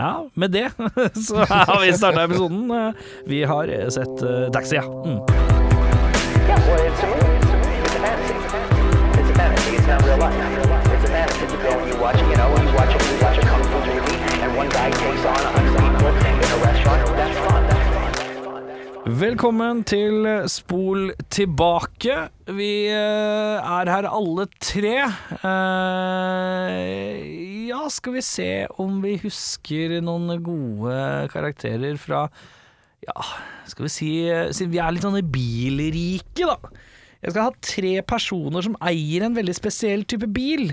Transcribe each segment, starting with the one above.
Ja, med det så har vi starta episoden. Vi har sett uh, Taxi, ja. Mm. Yeah, well, Velkommen til Spol tilbake. Vi eh, er her alle tre. Eh, ja, skal vi se om vi husker noen gode karakterer fra Ja, skal vi si Siden vi er litt sånn i bilrike, da. Jeg skal ha tre personer som eier en veldig spesiell type bil.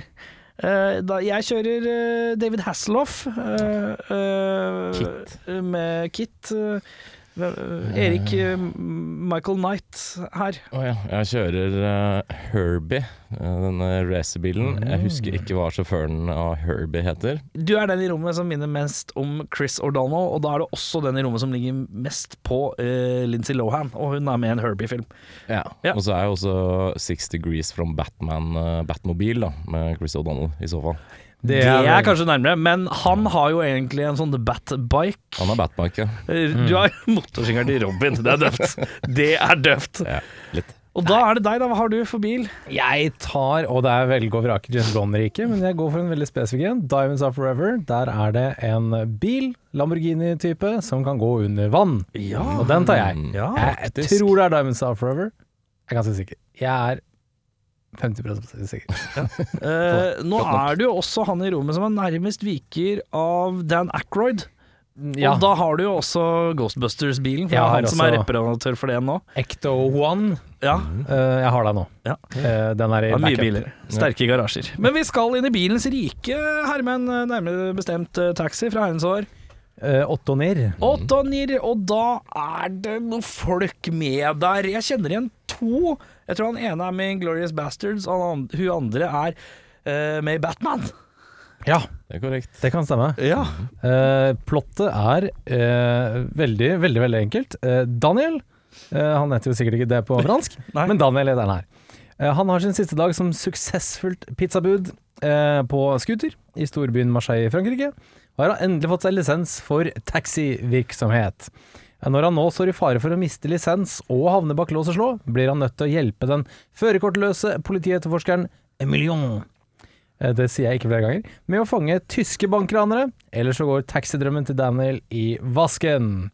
Uh, da, jeg kjører uh, David Hasselhoff. uh, eh, Kit. Med Kit. Eh, Erik eh, Michael Knight her. Oh, ja. Jeg kjører uh, Herbie, eh, denne racerbilen. Jeg husker ikke hva sjåføren av Herbie heter. Du er den i rommet som minner mest om Chris O'Donnell, og da er det også den i rommet som ligger mest på uh, Lindsay Lohan, og hun er med i en Herbie-film. Ja. Ja. Og så er jeg også Six Degrees from Batman, uh, Batmobil, da, med Chris O'Donnell i så fall. Det er, kanskje nærmere, men han har jo egentlig en sånn Batbike. Han har Batbike, ja. Eh, Du har motorsykkelen til Robin, det er døvt. Det er døvt. ja. Litt. Og da er det deg, da. Hva har du for bil? Jeg tar, og det er velge og vrake James Bond-riket, men jeg går for en veldig spesifikk en. Diamonds Are Forever. Der er det en bil, Lamborghini-type, som kan gå under vann. Ja. Og den tar jeg. Ja, jeg tror det er Diamonds Are Forever. Jeg er ganske sikker. Jeg er 50 sikker. Eh, nå er det jo også han i rommet som er nærmest viker av Dan Ackroyd. Ja, Og da har du jo også Ghostbusters-bilen, er har han som er reparatør for det nå. Ecto One. Ja, Uh, jeg har den nå. Ja. Uh, den er i er mye biler. Sterke garasjer. Men vi skal inn i bilens rike, Hermen. Nærmere bestemt eh, taxi fra herrens år. Eh, Ottonir. Åtte og nier, og da er det noen folk med der. Jeg kjenner igjen to. Jeg tror han ene er med i Glorious Bastards, og han, hun andre er uh, med i Batman. Ja, Det er korrekt. det kan stemme. Ja. Uh, plottet er uh, veldig, veldig veldig enkelt. Daniel, eh, han heter jo sikkert ikke det på fransk, men Daniel er den her. Eh, han har sin siste dag som suksessfullt pizzabud eh, på scooter i storbyen Marseille i Frankrike, og har endelig fått seg lisens for taxivirksomhet. Når han nå står i fare for å miste lisens og havne bak lås og slå, blir han nødt til å hjelpe den førerkortløse politietterforskeren Emilion eh, det sier jeg ikke flere ganger, med å fange tyske bankranere, ellers så går taxidrømmen til Daniel i vasken.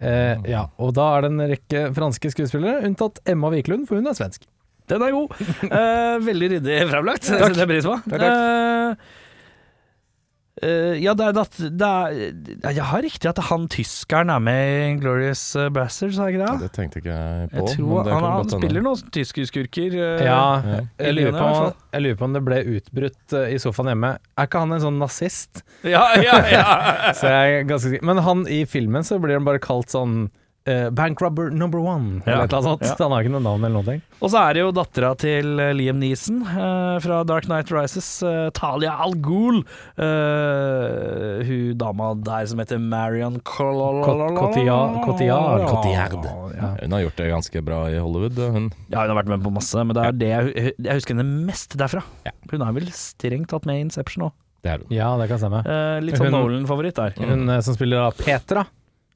Eh, ja, og da er det en rekke franske skuespillere, unntatt Emma Wiklund, for hun er svensk. Den er god. Eh, veldig ryddig fremlagt. Det setter jeg pris på. Takk, takk. Eh, eh, ja, det er, det, det er Jeg har riktig at han tyskeren er med i Glorious Bastards, har jeg ikke det? Det tenkte ikke jeg på. Jeg tror men det han, han spiller noen tyske skurker. eh, Ja, Ja. jeg lurer, på, jeg lurer på om det ble utbrutt uh, i sofaen hjemme. Er ikke han en sånn nazist? ja, ja, ja. Så jeg er ganske sikker. Men han i filmen så blir han bare kalt sånn eh, Bankrubber number one, Ja. eller et eller annet sånt. Ja. Han har ikke noe navn eller noe. Og så er det jo dattera til eh, Liam Neeson uh, fra Dark Night Rises, uh, Talia Al Ghul. Eh, hun dama der som heter Marion Cotillard- Cotillard. Cotillard. Ja. Hun har gjort det ganske bra i Hollywood, hun. Ja, hun har vært med på masse, men det er det jeg, jeg husker henne mest derfra. Ja. Hun er vel strengt tatt med i Inception òg. Det er hun. ja, det kan stemme. Eh, litt sånn Nolan-favoritt der. Hun som spiller da Petra,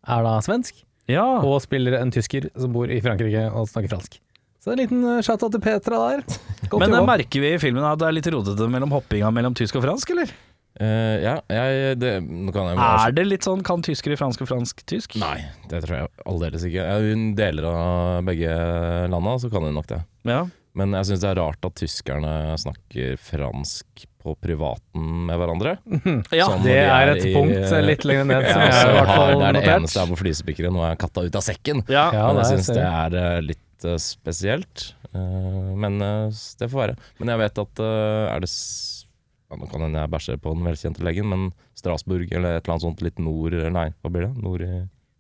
er da svensk. Ja. og spiller en tysker som bor i Frankrike og snakker fransk. Så en liten eh, shout-out til Petra der. Godt Men eh, jobba. merker vi i filmen at det er litt rotete mellom hoppinga mellom tysk og fransk, eller? Uh, ja, jeg det, kan jeg Er det litt sånn kan tyskere fransk og fransk tysk? Nei, det tror jeg aldeles ikke. Hun deler av begge landa, så kan hun nok det. Ja. Men jeg syns det er rart at tyskerne snakker fransk på privaten med hverandre. ja. Sånn Det de er et i- punkt eh, litt lenger ned som Ja, jeg så i hvert det er det notert. eneste jeg har på flisespikkere. Nå er katta ut av sekken. ja. Ja, men jeg er- syns det er eh, litt eh, spesielt. Men det får være. Men jeg vet at er det ja, Nå kan hende jeg bæsjer på den velkjente legen, men Strasbourg eller et eller annet sånt litt nord Nei, hva blir det? Nord i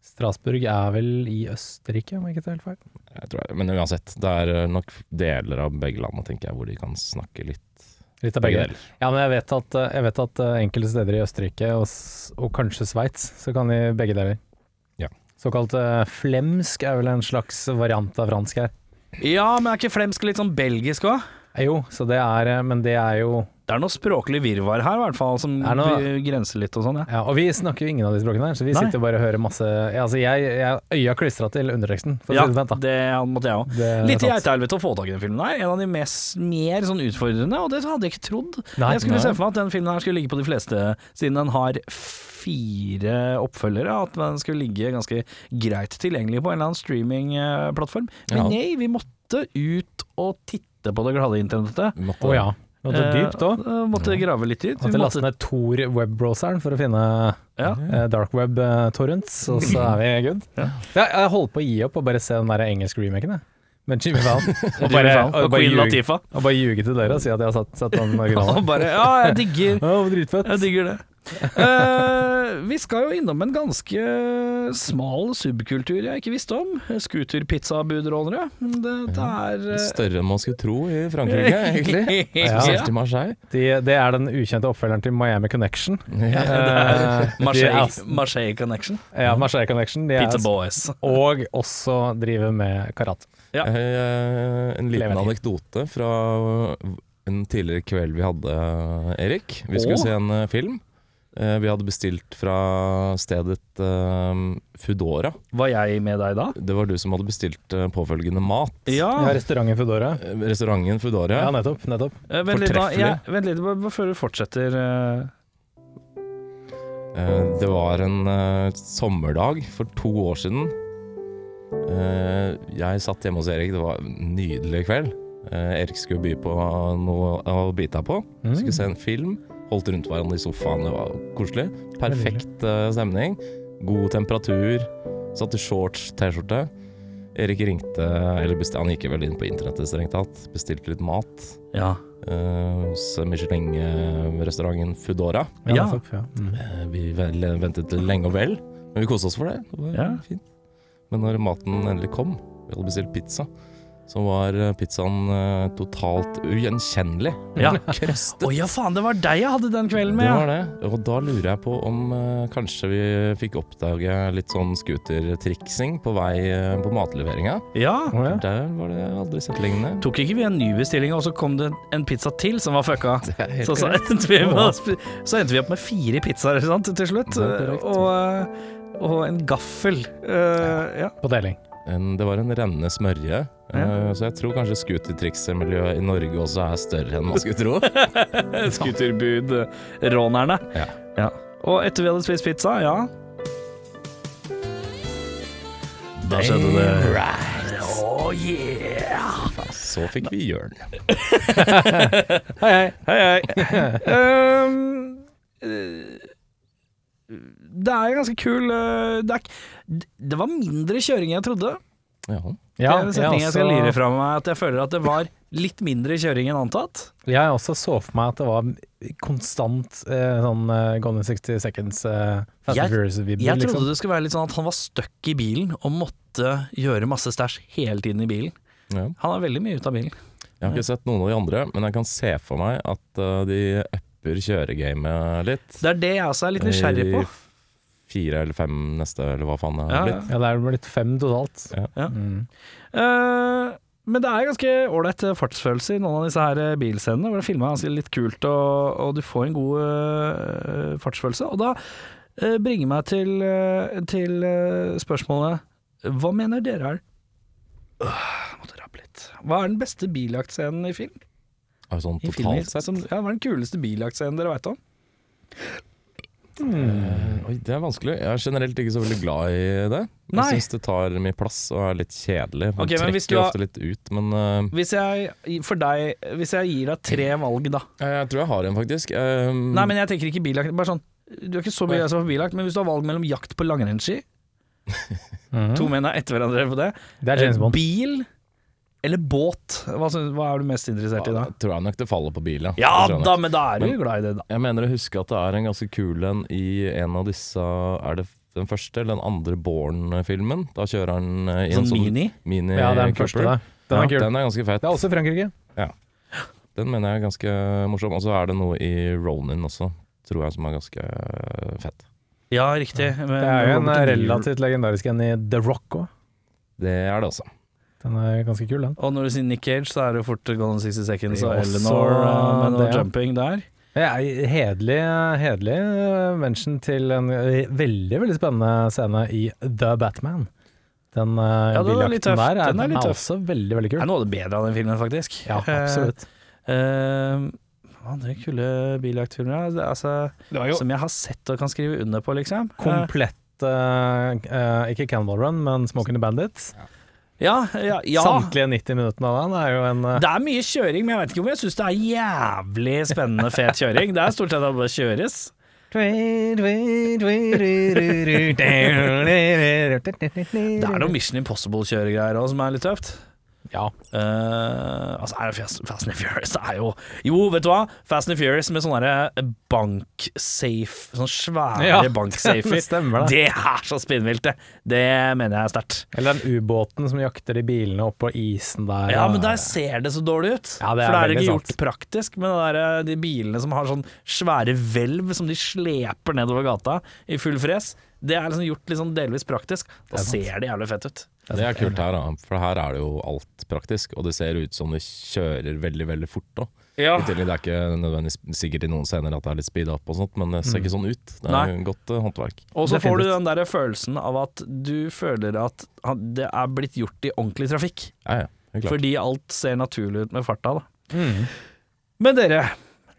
Strasbourg er vel i Østerrike, om jeg ikke tar helt feil. Jeg tror jeg, men uansett, det er nok deler av begge landene tenker jeg, hvor de kan snakke litt Litt av begge deler. Ja, men jeg vet at, eh, jeg vet at eh, enkelte steder i Østerrike, og, og kanskje Sveits, så kan de begge deler. Ja. Såkalt uh, flemsk er vel en slags variant av fransk her. Ja, men er ikke flemsk litt sånn belgisk òg? Jo, så det er Men det er jo Det er noe språklig virvar her, i hvert fall, som noe- grenser litt og sånn, ja. Ja, og vi snakker jo ingen av de språkene her, så vi Nei. sitter bare og hører masse ja, Altså, jeg, jeg øya klistra til underteksten, for å Ja, si det pent, det måtte jeg òg. Litt i geitehelvete å få tak i den filmen her. En av de mest, mer sånn utfordrende, og det hadde jeg ikke trodd. Nei, jeg skulle se for meg at den filmen her skulle ligge på de fleste, siden den har fire oppfølgere, at den skulle ligge ganske greit tilgjengelig på en eller annen streamingplattform. Men nei, vi måtte ut og titte på det glade internettet. Måtte- oh, ja. Måtte dypt òg. Eh, måtte grave litt dypt. Vi Måtte laste ned Tor webbrowseren for å finne Ja. eh, dark web eh, torrents, og så er vi good. Ja. Ja, jeg holdt på å gi opp og bare se den der engelske remaken, jeg. Men Jimmy Fallon. Og bare, og og bare, Queen Latifa. Og bare ljuge til dere og si at jeg har satt, satt den originalen. Bare Ja, jeg digger ja. Jeg digger det. Eh, vi skal jo innom en ganske smal subkultur jeg ikke visste om. Scooterpizzabudrånere. Det, det er uh... Større enn man skulle tro i Frankrike, egentlig. Ja. Spesielt i Marseille. De, det er den ukjente oppfølgeren til Miami Connection. Ja. Er Marseille, Marseille Connection. Ja, Marseille Connection. De er, Pizza Boys. og også driver med karate. Ja. Eh, En liten Lever anekdote fra en tidligere kveld vi hadde, Erik. Vi skulle Åh. se en film. Eh, Vi hadde bestilt fra stedet eh, Foodora. Var jeg med deg da? Det var du som hadde bestilt eh, påfølgende mat. Ja. Ja, restauranten Foodora. Restauranten Foodora. Ja, nettopp. nettopp. Eh, Vent litt, da. Ja, vent litt bare, bare før du fortsetter. eh. Det var en eh, sommerdag for to år siden. Eh, Jeg satt hjemme hos Erik, det var en nydelig kveld. Erik skulle by på noe å bite på. Mm. Skulle se en film. Holdt rundt hverandre i sofaen, det var koselig. Perfekt eh, stemning. God temperatur. Satt i shorts, T-skjorte. Erik ringte, eller bestilte, han gikk vel inn på internettet strengt tatt. Bestilte litt mat Ja. eh, hos Michelin-restauranten Foodora. Ja, Ja. Takk, Ja. Mm. Eh, Vi vel, ventet lenge og vel, men vi koste oss for det. Det var Ja. fint. Men når maten endelig kom, vi hadde bestilt pizza, så var eh, pizzaen eh, totalt ugjenkjennelig. Ja. Krøstet. Å ja, faen, det var deg jeg hadde den kvelden med, Det var det. Og da lurer jeg på om uh, kanskje vi fikk oppdage litt sånn scootertriksing på vei uh, på matleveringa. ja. Oh, ja. Der var det aldri sett lignende. Tok ikke vi en ny bestilling, og så kom det en pizza til som var fucka? Så, så, endte vi med, så endte vi opp med fire pizzaer sant, til slutt. Og, og en gaffel. Eh, ja. På deling. En, det var en rennende smørje, Ja. Uh, så jeg tror kanskje scootertriksemiljøet i Norge også er større enn man skulle tro. Scooterbud-rånerne. Ja. Og etter vi hadde spist pizza, ja Da skjedde det Oh yeah! Så fikk vi Jørn. Hei, hei. Hei, hei. um, eh, det er ganske kul eh, det, er, det var mindre kjøring enn jeg trodde. Ja. det er en setning jeg, skal lire fra meg, at jeg føler at det var litt mindre kjøring enn antatt. Jeg også så for meg at det var konstant eh, sånn uh, Gone in 60 Seconds uh, Fast Jeg- and Furious-vibber. Jeg trodde liksom. det skulle være litt sånn at han var stuck i bilen og måtte gjøre masse stæsj hele tiden i bilen. Ja. Han er veldig mye ute av bilen. Jeg har ikke sett noen av de andre, men jeg kan se for meg at uh, de upper kjøregamet litt. Det er det jeg også er litt nysgjerrig på. I Fire eller fem neste, eller hva faen det har ja. blitt. Ja, det er blitt fem totalt. Ja. Ja. Mm. Uh, men det er ganske ålreit fartsfølelse i noen av disse her eh, bilscenene, hvor det filma ganske litt kult, og, og du får en god uh, fartsfølelse. Og da uh, bringer meg til, uh, til eh, spørsmålet Hva mener dere er Øh, måtte rappe litt. Hva er den beste biljaktscenen i film? Altså, sånn I filmer, totalt sett. som, ja, hva er den kuleste biljaktscenen dere veit om? Eh, oi, det er vanskelig. Jeg er generelt ikke så veldig glad i det. Nei. Jeg syns det tar mye plass og er litt kjedelig. Man okay, trekker har- ofte litt ut, men uh... Hvis jeg, for deg, hvis jeg gir deg tre valg, da. jeg tror jeg har en, faktisk. Um... Nei, men jeg tenker ikke biljakt. Bare sånn Du er ikke så begeistra for biljakt, men hvis du har valg mellom jakt på langrennsski. To menn er etter hverandre på det. Det er James Eh, Bond. Bil eller båt? Hva, hva er du mest interessert i da? ja, tror jeg nok det faller på bil, ja. Ja da, men da er du Men- jo glad i det, da. Jeg mener å huske at det er en ganske kul en i en av disse Er det den første eller den andre Born-filmen. Da kjører han eh, i en Sånn sånn mini. mini Ja, den Cooper. første, da. Den er Ja. Den er ganske fett. Det er også Frankrike. Den mener jeg er ganske morsom. Og så er det noe i Ronin også, tror jeg, som er ganske eh, fett. Ja, riktig. Men Det er jo en relativt legendarisk en i The Rock òg. Det er det også. Den er ganske kul, den. Og når du sier Nick Cage, så er det jo fort Gone in 60 Seconds Det og er Eleanor eh, med noe det, ja. jumping der. Ja, hedelig, hederlig, hederlig eh, mention til en eh, veldig veldig spennende scene i The Batman. Den uh, Ja, den er litt tøff. der er, Den er tøff. også veldig, veldig Det kul. er noe av det bedre av den filmen, faktisk. Ja, absolutt. Eh, eh, andre kule biljaktfilmer det er altså, Det som jeg har sett og kan skrive under på, liksom. Eh, komplett uh, uh, Ikke Cannibal Run, men Smoking the Bandits. ja, ja, ja. Samtlige 90 minuttene av den er jo en uh... Det er mye kjøring, men jeg vet ikke om jeg syns det er jævlig spennende fet kjøring. Det er stort sett at det bare kjøres. Det er noe Mission Impossible-kjøregreier òg som er litt tøft. Ja. Uh, altså er det Fast, Fast and Furious er jo Jo, vet du hva? Fast and Furious med sånne banksafe Sånne svære Ja, banksafer. det stemmer det. Det er så spinnvilt, det. Det mener jeg er sterkt. Eller den ubåten som jakter de bilene opp på isen der. Ja, men der ser det så dårlig ut. Ja, det er For det er ikke gjort sant. praktisk med det der, de bilene som har sånn svære hvelv som de sleper nedover gata i full fres. Det er liksom gjort sånn delvis praktisk. Da Det er ser det jævlig fett ut. Det er kult her, da. For her er det jo alt praktisk, og det ser ut som det kjører veldig, veldig fort òg. Ja. I tillegg, det er ikke nødvendigvis sikkert i noen scener at det er litt speed up og sånt, men det ser ikke sånn ut. Det er Nei. godt uh, håndverk. Og så får du den der følelsen av at du føler at det er blitt gjort i ordentlig trafikk. Ja, ja. Fordi alt ser naturlig ut med farta, da. Mm. Men dere,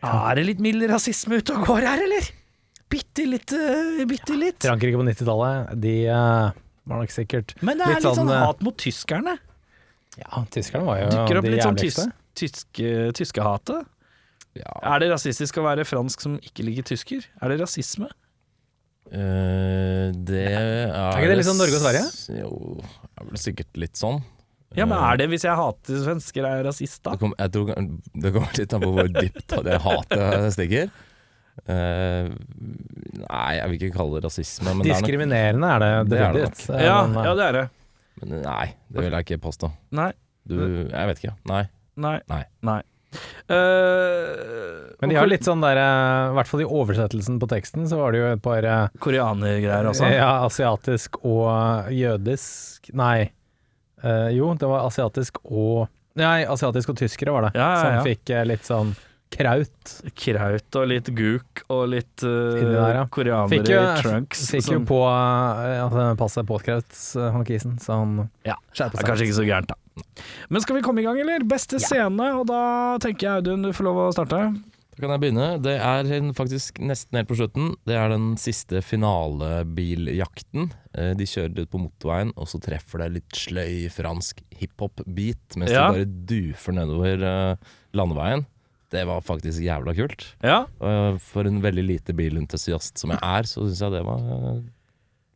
er det litt mild rasisme ute og går her, eller? Bitte litt, eh, bitte litt. Frankrike på 90-tallet, de uh, var nok sikkert Men det er Litt litt sånn sånn, eh, hat mot tyskerne. Ja, tyskerne var jo Dukker opp de litt sånn tyske, tyskehatet. Ja. Er det rasistisk å være fransk som ikke liker tysker? Er det rasisme? Uh, det er Er ikke det litt sånn Norge og Sverige? Jo, det er vel sikkert litt sånn. Ja, men er det hvis jeg hater svensker, er jeg rasist da? Det, kom, jeg tror, det kommer litt an på hvor dypt det hatet stikker. Eh, nei, jeg vil ikke kalle det rasisme. Men det er Diskriminerende er det Det er det. Ja, eh, ja, det er det. men nei, det vil jeg ikke påstå. Nei, Du, jeg vet ikke. Nei. nei, Nei. nei. Uh, Men de har litt sånn der I hvert fall i oversettelsen på teksten, så var det jo et par koreanergreier også. Ja, asiatisk og jødisk Nei. Uh, jo, det var asiatisk og Nei, asiatisk og tyskere var det. Ja, ja, ja. Som fikk litt sånn kraut. Kraut og litt guk og litt uh, der, ja. koreanere Fikk jo, i trunks. fikk jo på uh, at det passet påtkraut, uh, han kisen, så han Ja, Det er seg. kanskje ikke så gærent, da. Men skal vi komme i gang, eller? Beste scene, og da tenker jeg Audun, du får lov å starte. Da kan jeg begynne. Det er faktisk nesten helt på slutten. Det er den siste finalebiljakten. Eh, De kjører ut på motorveien, og så treffer det litt sløy fransk hiphop-beat mens Ja. de bare dufer nedover eh, landeveien. Det var faktisk jævla kult. Ja. Og for en veldig lite bilentusiast som jeg er, så syns jeg det var eh,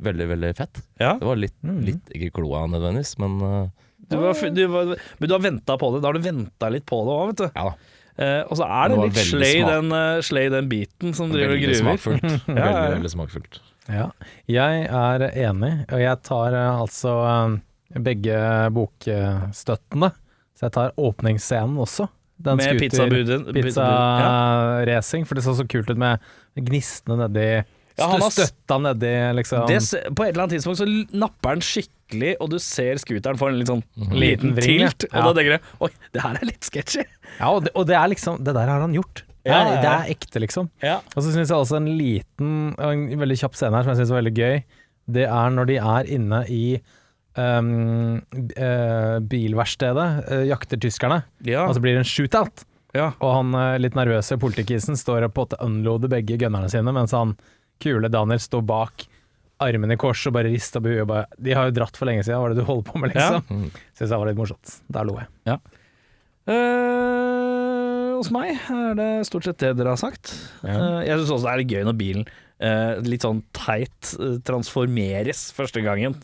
veldig, veldig fett. ja. Det var litt, Mhm. litt ikke kloa nødvendigvis, men eh, Du var, du var, men du har venta på det. Da har du venta litt på det òg, vet du. ja da. Eh, og så er det, Det litt slay den, uh, slay den biten som driver og gruver. smakfullt. Ja, Veldig, ja, ja. veldig smakfullt. Ja. Jeg er enig, og jeg tar uh, altså uh, begge bokstøttene. Så jeg tar åpningsscenen også. Den Med. Ja. Pizzaracing, for det så så kult ut med gnistene nedi Ja, han har Støtta nedi, liksom. Det, på et eller annet tidspunkt så napper den skikkelig, og du ser scooteren får en litt sånn Liten liten vring, ja. tilt. Og da tenker du oi, det her er litt sketchy. Ja, og det, og det er liksom Det der har han gjort. Det Ja, er, ja, ja. det er ekte, liksom. Ja. Og så syns jeg også en liten en veldig kjapp scene her som jeg syns var veldig gøy. Det er når de er inne i bilverkstedet, eh, jakter tyskerne, Ja. og så blir det en shootout. ja. Og han eh, litt nervøse politikisen står og på en måte unloader begge gunnerne sine, mens han kule Daniel står bak, armene i kors og bare rister på huet De har jo dratt for lenge siden, hva er det du holder på med, liksom? Mm. Syns jeg var litt morsomt. Der lo jeg. Eh, hos meg er det stort sett det dere har sagt. Eh, jeg syns også det er litt gøy når bilen eh, litt sånn teit eh, transformeres første gangen.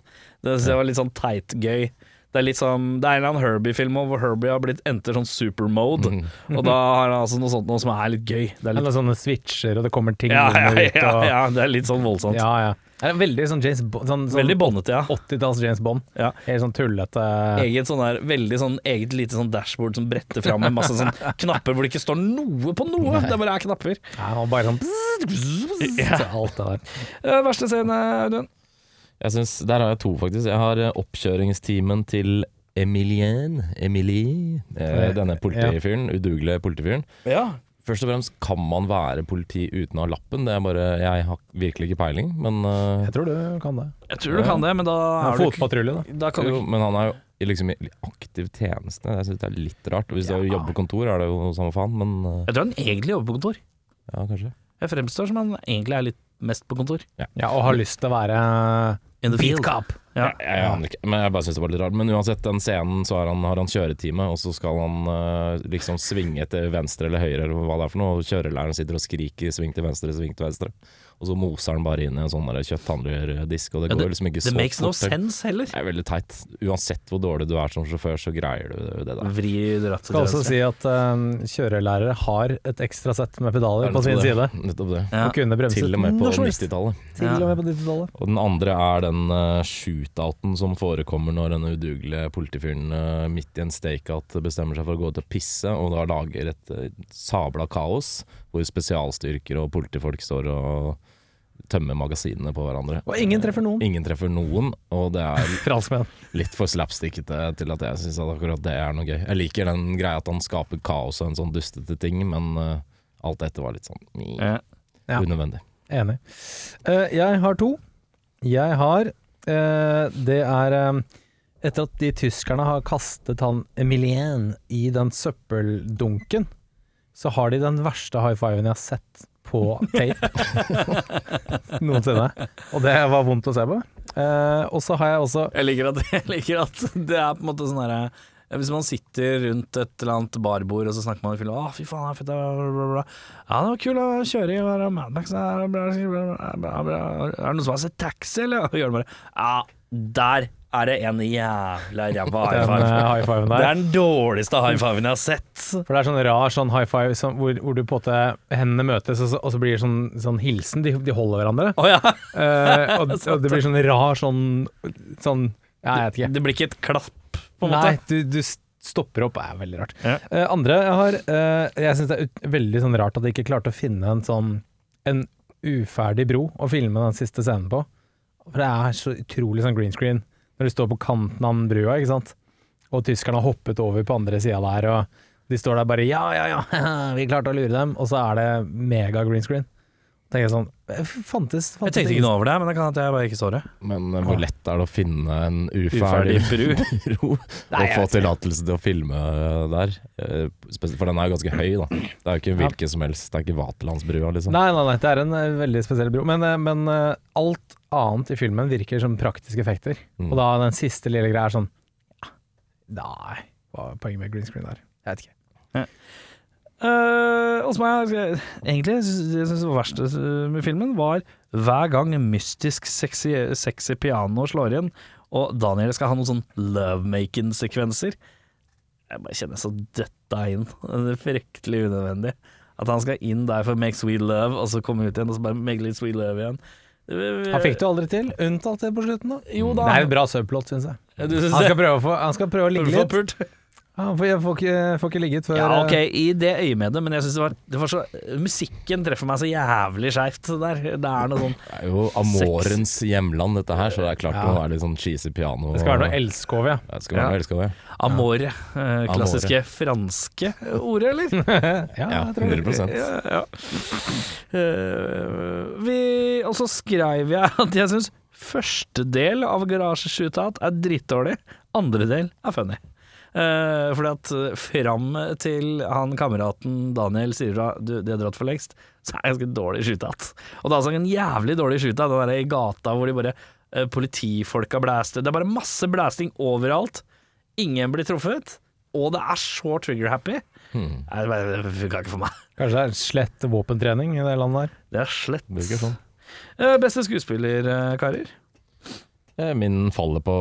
Det synes jeg var litt sånn teit gøy. Det er litt sånn Det er en eller annen Herbie-film hvor Herbie har blitt enter sånn supermode, Mm. og da har han altså noe sånt noe som er litt gøy. Det er litt Eller sånne switcher, og det kommer ting ja, ja, ut. ja, ja, det er litt sånn voldsomt. ja, ja. Det er veldig sånn James Bond sånn, sånn Veldig bondete, ja. 80-talls James Bond. Ja. Helt sånn tullete Eget sånn der, veldig sånn eget lite sånn dashboard som bretter fram med masse sånn knapper hvor det ikke står noe på noe. Det bare er knapper. ja, han bare sånn Ja. Alt det der. Uh, verste scene, Audun? Jeg synes, Der har jeg to, faktisk. Jeg har eh, oppkjøringstimen til Emilien Emilie. Eh, denne politifyren. Udugelige politifyren. Ja. Først og fremst, kan man være politi uten å ha lappen? Det er bare, Jeg har virkelig ikke peiling, men uh, Jeg tror du kan det. Jeg tror du kan det, men da Ja, er du Fotpatrulje, da. Da kan jo, du Men han er jo liksom i aktiv tjeneste. Jeg synes det er litt rart. Hvis Ja. du jobber på kontor, er det jo samme faen, men uh, Jeg tror han egentlig jobber på kontor. ja, kanskje. Jeg fremstår som han egentlig er litt mest på kontor. Ja, og har lyst til å være In the field. cop. Ja. Jeg, jeg aner ikke, men jeg bare syns det var litt rart. Men uansett, den scenen så har han, har han kjøretime, og så skal han uh, liksom svinge til venstre eller høyre, eller hva det er for noe. Og kjørelæreren sitter og skriker 'sving til venstre, sving til venstre'. Og så moser den bare inn i en sånn kjøtthandlerdisk, og det Ja, går liksom ikke Det makes no fort. sense heller. Det er veldig teit. Uansett hvor dårlig du er som sjåfør, så greier du det der. Vri rattet Skal også si at um, kjørelærere har et ekstra sett med pedaler på sin side. Nettopp det. Ja. Og kunne bremset. Til og med på når som helst. 90-tallet. Til og med på 90-tallet. Og den andre er den uh, shootouten som forekommer når denne udugelige politifyren uh, midt i en stakeout bestemmer seg for å gå ut og pisse, og da lager et uh, sabla kaos, hvor spesialstyrker og politifolk står og tømmer magasinene på hverandre. Og ingen treffer noen. Ingen treffer noen, og det er litt for slapstickete til at jeg syns akkurat det er noe gøy. Jeg liker den greia at han skaper kaos og en sånn dustete ting, men uh, alt dette var litt sånn mm, Ja. Unødvendig. Enig. Uh, jeg har to. Jeg har uh, Det er etter at de tyskerne har kastet han Emilien i den søppeldunken, så har de den verste high fiven jeg har sett på tape noensinne. Og det var vondt å se på. Eh, og så har jeg også Jeg liker at, jeg liker at det er på en måte sånn herre hvis man sitter rundt et eller annet barbord og så snakker man i film Å, fy faen, det er fett, bla. Ja, det var kult å kjøre i være Mad Max der, bla, bla, bla, bla, bla. Er det noen som har sett Taxi, eller? Og gjør det bare Ja, der er det en jævla ræva high den uh, eh, high fiven Det er den dårligste high fiven jeg har sett. For det er sånn rar sånn high five som, hvor, hvor du på en måte hendene møtes, og så, og så blir det sånn, sånn hilsen. De, de holder hverandre. Oh, ja. uh, og, og det blir sånn rar sånn Sånn ja, Jeg vet ikke. Det blir ikke et klapp, på en Nei, måte. du, du stopper opp. Det er veldig rart. Ja. Uh, andre jeg har eh, Jeg syns det er ut, veldig sånn rart at jeg ikke klarte å finne en sånn En uferdig bro å filme den siste scenen på. For det er så utrolig sånn green screen når de står på kanten av brua, ikke sant. Og tyskerne har hoppet over på andre sida der, og de står der bare ja, ja, ja, vi klarte å lure dem, og så er det mega green screen. tenker jeg sånn fantes, Fantes, Jeg tenkte ikke noe over det, men det kan at jeg bare ikke så det. Men eh, hvor lett er det å finne en Uferdig uferdig bru. bro og få tillatelse til å filme der? Eh, For den er jo ganske høy, da. Det er jo ikke hvilken som helst. Det er ikke Vaterlandsbrua, liksom. Nei, nei, nei, det er en eh, veldig spesiell bro. Men, eh, men eh, alt annet i filmen virker som praktiske effekter. Mm. Og da den siste lille greia er sånn ja, Nei, hva er poenget med green screen der? Jeg vet ikke. Uh, hos meg, jeg- egentlig, syns- jeg syns det verste eh, med filmen var hver gang mystisk sexy, sexy piano slår inn, og Daniel skal ha noen sånn lovemaking-sekvenser. Jeg bare kjenner så døtta inn. Det er fryktelig unødvendig. At han skal inn der for make sweet love, og så komme ut igjen, og så bare make litt sweet love igjen. Han fikk det jo aldri til, unntatt det på slutten. da Jo da. Det er jo bra subplot, syns jeg. Ja, Han skal prøve å, få, han skal prøve å ligge litt. Ja, Han jeg får, ikke, får ikke ligget før Ja, ok, eh, i det øyemedet, men jeg synes det var, det var så Musikken treffer meg så jævlig skeivt der. Det er noe sånn Det er jo Amorens hjemland, dette her, så det er klart Ja. det må være litt sånn cheesy piano. Det skal være noe elskov, ja. Det skal være noe elskov, ja. Amore. eh, klassiske franske ordet, eller? ja, Ja, jeg tror det. 100 Ja, ja. Uh, vi, og så skrev jeg at jeg syns første del av Garasje Shootout er dritdårlig, andre del er funny. Uh, fordi at eh, fram til han kameraten Daniel sier fra du, de har dratt for lengst, så er det ganske dårlig shootout. Og det er altså en jævlig dårlig shootout, den der i gata hvor de bare uh, politifolka blæster. Det er bare masse blæsting overalt. Ingen blir truffet. Og det er så trigger-happy. Hmm. Det bare- funka ikke for meg. Kanskje det er slett våpentrening i det landet der. Det er slett. Det er sånn. uh, beste skuespiller, karer? Eh, Min faller på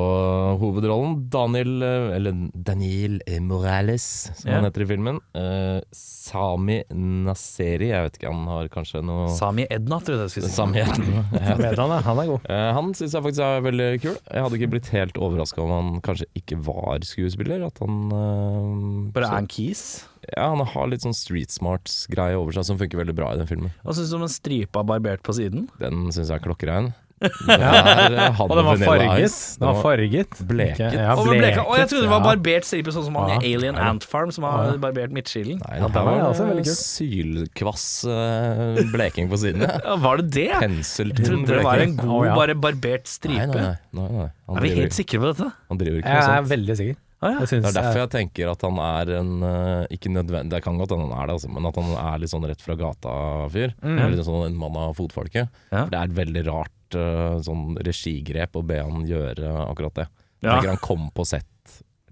hovedrollen. Daniel eh, Eller Daniel Morales, som Ja. han heter i filmen. Uh, Sami Naseri. Jeg vet ikke, han har kanskje noe Sami Edna, trodde jeg skulle si. Sami Edna. Med han, er god. Uh, Han syns jeg faktisk er veldig kul. Jeg hadde ikke blitt helt overraska om han kanskje ikke var skuespiller. At han uh, Bare er en kis. Ja, han har litt sånn street smarts-greie over seg som funker veldig bra i den filmen. Hva syns du om en stripa barbert på siden? Den syns jeg er klokkerein. Det er, han Og den var farget. Den var farget. bleket. Ja, bleket. Og jeg trodde det var barbert stripe, sånn som han Ja. i Alien Ja. Ant Farm, som har barbert midtskillen. Nei, Ja, det her var også veldig kult. sylkvass eh, bleking på siden. Ja. Var det det? Jeg Penseltynn trodde det var en god, bare barbert stripe. nei, nei. nei, Er vi helt sikre på dette? han driver ikke Jeg er veldig sikker. Ah, ja. Det er derfor jeg tenker at han er en eh, Ikke nødvendig, det kan godt hende han er det, altså, men at han er litt sånn rett fra gata-fyr. Mm. Litt sånn en mann av fotfolket. Ja. For Det er veldig rart eh, sånn regigrep å be han gjøre akkurat det. Ja. tenker han kom på sett,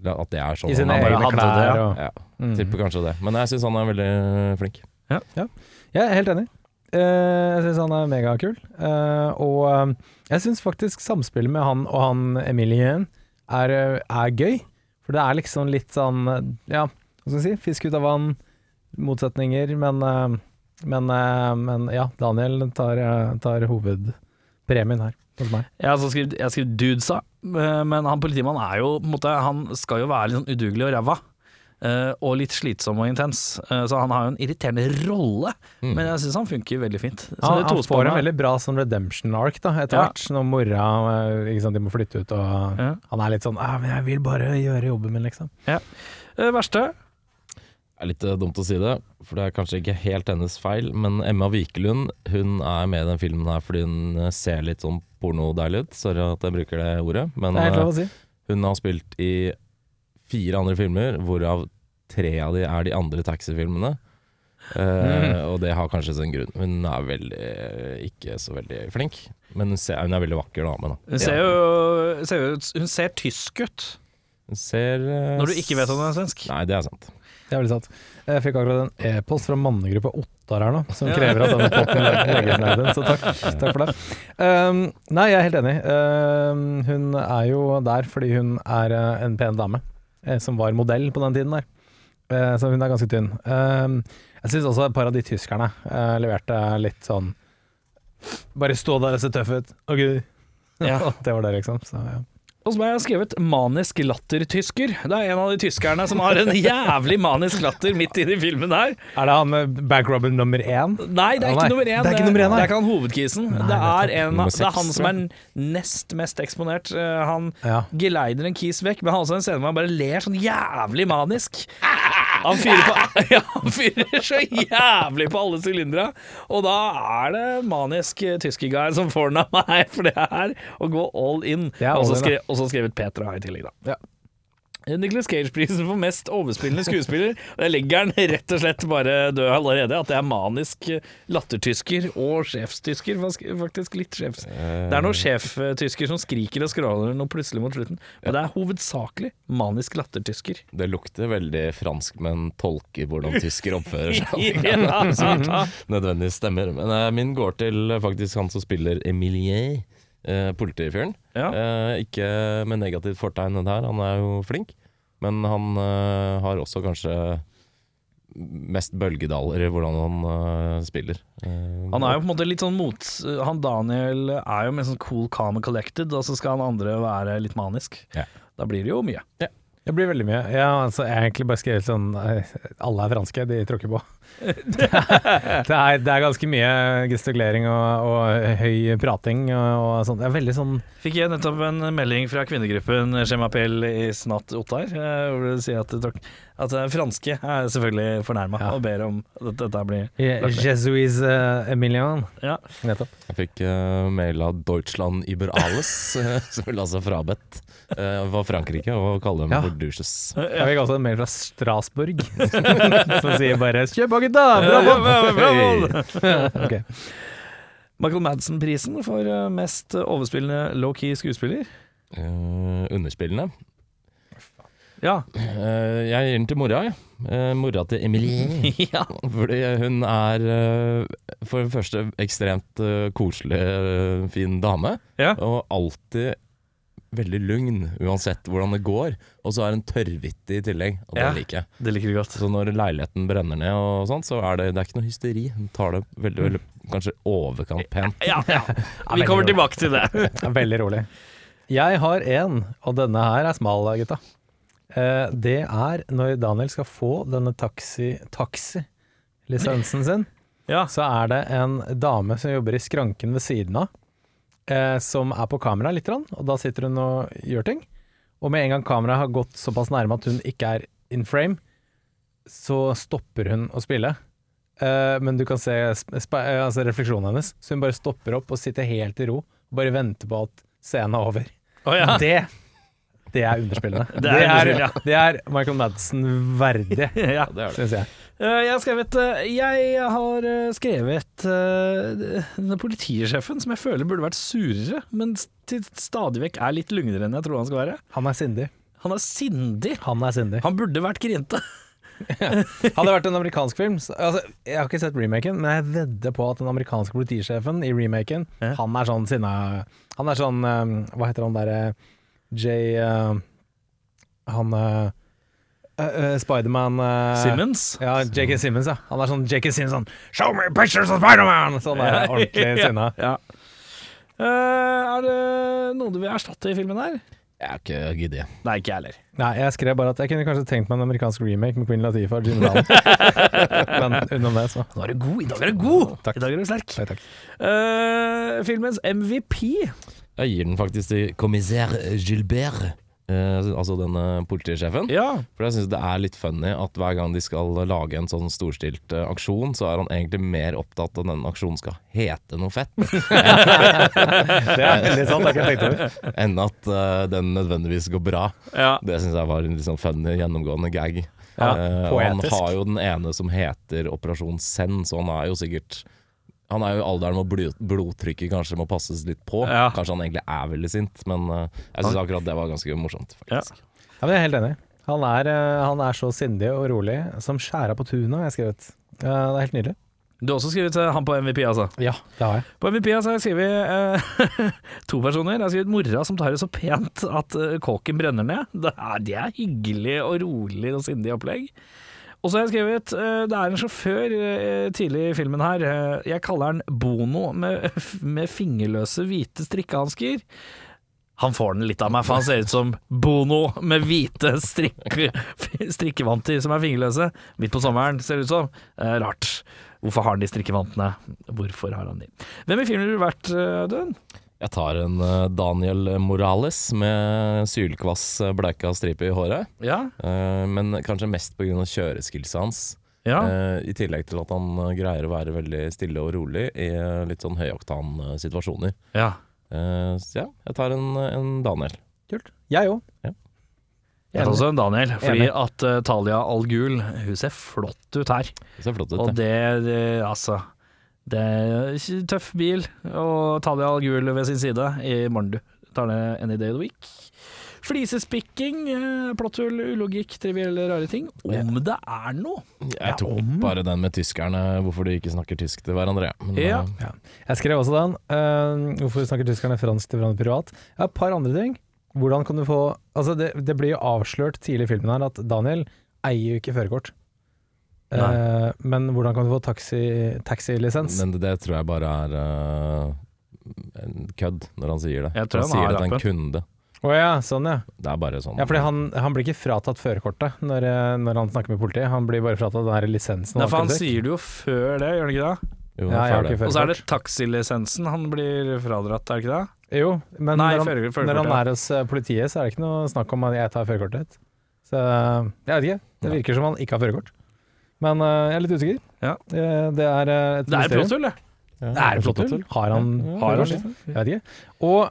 at det er sånn I sine egne klær. det, klær ja. og Ja, Mm. tipper kanskje det. Men jeg syns han er veldig flink. Ja, Jeg er helt enig. Eh, jeg syns han er megakul. Uh, og eh, jeg syns faktisk samspillet med han og han Emilien er, eh, er gøy. For det er liksom litt sånn eh, Ja, hva skal jeg si? Fisk ut av vann. Motsetninger. Men, eh, men, eh, men ja, Daniel tar, eh, tar hovedpremien her hos meg. Jeg har skrevet, jeg har skrevet dudesa, eh, men han politimannen er jo på en måte Han skal jo være litt sånn udugelig og ræva. eh, og litt slitsom og intens. Eh, så han har jo en irriterende rolle, Mm. men jeg syns han funker veldig fint. Så Han, det han får en veldig bra sånn redemption arc da, etter Ja. hvert. Når mora ikke sant, de må flytte ut, og Ja. han er litt sånn ah, men 'Jeg vil bare gjøre jobben min', liksom. Verste? Er litt eh, dumt å si det, for det er kanskje ikke helt hennes feil, men Emma Wikelund hun er med i den filmen her fordi hun eh, ser litt sånn pornodeilig ut. Sorry at jeg bruker det ordet, men Det helt eh, si. hun har spilt i fire andre filmer, hvorav tre av de er de andre taxifilmene. Eh, Og det har kanskje sin grunn. Hun er veldig ikke så veldig flink, men hun, ser, hun er veldig vakker dame. Da. Hun ser jo, ser Hun ser tysk ut, Hun ser uh, når du ikke vet om hun er svensk. Nei, det er sant. Det er veldig sant. Jeg fikk akkurat en e-post fra mannegruppa Ottar her nå, som krever at denne potten legges ned så takk, takk for det. Um, nei, jeg er helt enig. Um, hun er jo der fordi hun er eh, en pen dame, eh, som var modell på den tiden der. Uh, så hun er ganske tynn. Um, jeg syns også et par av de tyskerne uh, leverte litt sånn Bare stå der og se tøff ut. Ok. Ja. det var det, liksom. Så, ja. Og så har jeg skrevet 'manisk latter-tysker'. Det er en av de tyskerne som har en jævlig manisk latter midt inni filmen her. Er det han med backrubber nummer én? Nei, det er ikke nummer én. Det er ikke nummer én, det er ikke han hovedkisen. Nei, det, er en, det er han som er nest mest eksponert. Eh, Han Ja. geleider en kis vekk, men han har også en scene hvor han bare ler sånn jævlig manisk. Han fyrer, på, ja, han fyrer så jævlig på alle sylindere. Og da er det manisk tyskerguy som får den av meg, for det er å gå all in. Det er Og så all in, og så skrevet Petra i tillegg, da. Ja. Nicholas Cage-prisen for mest overspillende skuespiller. Og jeg legger den rett og slett bare død allerede. At det er manisk lattertysker og sjefstysker. Faktisk litt sjefs. Det er noen sjeftysker som skriker og skråler noe plutselig mot slutten. Men det er hovedsakelig manisk lattertysker. Det lukter veldig fransk, men tolker hvordan tysker oppfører seg. Nødvendigvis stemmer. Men eh, min går til eh, faktisk han som spiller Emilie, eh, politifyren. Ja. Eh, ikke med negativt fortegn der, han er jo flink. Men han eh, har også kanskje mest bølgedaler i hvordan han eh, spiller. Eh, Han er jo på en måte litt sånn mot Han Daniel er jo mer sånn cool, calm and collected, og så skal han andre være litt manisk. Ja. Da blir det jo mye. Det blir veldig mye. Ja, altså, jeg har egentlig bare skrevet sånn eh, Alle er franske, de tråkker på. det, er, det er ganske mye gestikulering og, og høy prating og, og sånn. Det er veldig sånn Fikk jeg nettopp en melding fra kvinnegruppen Skjemapel i Snatt Ottar, eh, hvor det sier at, det tråk- at eh, franske er selvfølgelig fornærma Ja. og ber om at dette blir Jesuis uh, Emilian. Ja. Nettopp. Jeg fikk uh, mail av Deutschland über alles, eh, som la altså frabedt uh, var Frankrike og kalle dem Ja. for douches. Jeg fikk også en mail fra Strasbourg som sier bare 'kjøp på, gutta! Bra båt!' Ok. Michael Madsen-prisen for eh, mest overspillende low-key skuespiller. Uh, underspillene. Ja. Eh, jeg gir den til mora, jeg. Eh, mora til Emilie. ja. Fordi hun er eh, for det første ekstremt koselig, fin dame. Ja. Og alltid veldig lugn, uansett hvordan det går. Og så er hun tørrvittig i tillegg, og det Ja. liker jeg. Det liker du godt. Så når leiligheten brenner ned og sånt, så er det, det er ikke noe hysteri. Hun tar det veldig, veldig kanskje overkant pent. Ja, ja. Vi kommer tilbake til det. Veldig rolig. Jeg har en, og denne her er smal, gutta. Eh, det er når Daniel skal få denne taxi- taxi-lisensen sin, Ja. så er det en dame som jobber i skranken ved siden av, eh, som er på kamera litt, og da sitter hun og gjør ting. Og med en gang kameraet har gått såpass nærme at hun ikke er in frame, så stopper hun å spille. Eh, men du kan se eh, altså refleksjonen hennes, så hun bare stopper opp og sitter helt i ro, og bare venter på at scenen er over. Oh, ja. Det, det er underspillende. Det er underspill, ja. det er Michael Madsen verdig, ja. Det er det. syns jeg. Eh, Jeg har skrevet eh, Jeg har eh, skrevet denne politisjefen som jeg føler burde vært surere, men til stadig vekk er litt lugnere enn jeg tror han skal være. Han er sindig. Han er sindig. Han er sindig. Han burde vært grinte. Hadde det vært en amerikansk film så, altså, Jeg har ikke sett remaken, men jeg vedder på at den amerikanske politisjefen i remaken, Ja. han er sånn sinna Han er sånn Hva heter han derre Jay uh, Han uh, uh, Spiderman uh, Simmons. Ja, JK Simmons, ja. Han er sånn JK Simmons sånn Show me pictures of Spiderman! Sånn er ordentlig ja, sinna. Ja. Eh, er det noe du vil erstatte i filmen her? Jeg er ikke giddig. Nei, ikke jeg heller. Nei, jeg skrev bare at jeg kunne kanskje tenkt meg en amerikansk remake med Queen Latifah og Jim Brown. Men utenom det, så Nå er du god. I dag er du god. Takk. I dag er du sterk. Nei, takk. Uh, filmens MVP. Jeg gir den faktisk til kommissær Gilbert, eh, altså denne politisjefen. Ja. For jeg syns det er litt funny at hver gang de skal lage en sånn storstilt eh, aksjon, så er han egentlig mer opptatt av at denne aksjonen skal hete noe fett, Det er veldig sant, det har ikke tenkt over. enn at eh, den nødvendigvis går bra. ja. Det syns jeg var en litt sånn funny, gjennomgående gag. Ja, Eh, og han poetisk. har jo den ene som heter Operasjon Send, så han er jo sikkert Han er jo i alderen hvor blod, blodtrykket kanskje må passes litt på. Ja. Kanskje han egentlig er veldig sint, men uh, jeg syns akkurat det var ganske morsomt, faktisk. Ja, men jeg er helt enig. Han er, uh, han er så sindig og rolig som skjæra på tunet, har jeg skrevet. Uh, det er helt nydelig. Du har også skrevet eh, han på MVP, altså. Ja, det har jeg. På MVP altså, har jeg skrevet eh, to personer. Jeg har skrevet mora som tar det så pent at kåken brenner ned. Det er, det er hyggelig og rolig og sindig opplegg. Og så har jeg skrevet eh, Det er en sjåfør eh, tidlig i filmen her. eh, jeg kaller han Bono med, med fingerløse hvite strikkehansker. Han får den litt av meg, for han ser ut som Bono med hvite strikke, strikkevanter som er fingerløse. Midt på sommeren, ser det ut som. Rart. Hvorfor har han de strikkevantene? Hvorfor har han de? Hvem i filmen ville du vært, uh, Audun? Jeg tar en eh, Daniel Morales med sylkvass eh, bleika stripe i håret. Ja. Eh, men kanskje mest pga. kjøreskillsa hans. ja. Eh, I tillegg til at han greier å være veldig stille og rolig i litt sånn høyoktan situasjoner. ja. Eh, så ja, jeg tar en, en Daniel. Kult. Jeg òg. Jeg tar også en Daniel, fordi Enig. at uh, Talia Al Ghul Hun ser flott ut her. Hun ser flott ut. Og det. det, det Altså Det er en tøff bil, og Talia Al Ghul ved sin side i morgen, du. Tar det any day of the week. Flisespikking, eh, plotthull, ulogikk, trivielle rare ting. Om det er noe! Jeg tok bare den med tyskerne, hvorfor de ikke snakker tysk til hverandre. Men, Ja. Ja. Jeg skrev også den. Uh, hvorfor snakker tyskerne fransk til hverandre privat? Ja, et par andre ting. Hvordan kan du få Altså, det, det blir jo avslørt tidlig i filmen her at Daniel eier jo ikke førerkort. Eh, men hvordan kan du få taxi- taxilisens? men det, det tror jeg bare er uh, en kødd når han sier det. Jeg tror han, han sier det til en kunde. Å ja, sånn ja. Det er bare sånn. Ja, fordi han, han blir ikke fratatt førerkortet når, eh, når han snakker med politiet. Han blir bare fratatt den her lisensen. Nei, for han sier det jo før det, gjør han ikke det? Jo, Ja, jeg har før det. ikke Og så er det taxilisensen han blir fradratt, er det ikke det? Jo, men Nei, når, han, førerkort, når han er hos politiet, så er det ikke noe snakk om at jeg tar førerkortet ditt. Så jeg vet ikke. Det virker som han ikke har førerkort. Men uh, jeg er litt usikker. Ja. Det, det er eh, et Det er mysterium. plotthull, det. Ja, Det er et flott hull. Har han, Ja, har han liksom? Jeg vet ikke. Og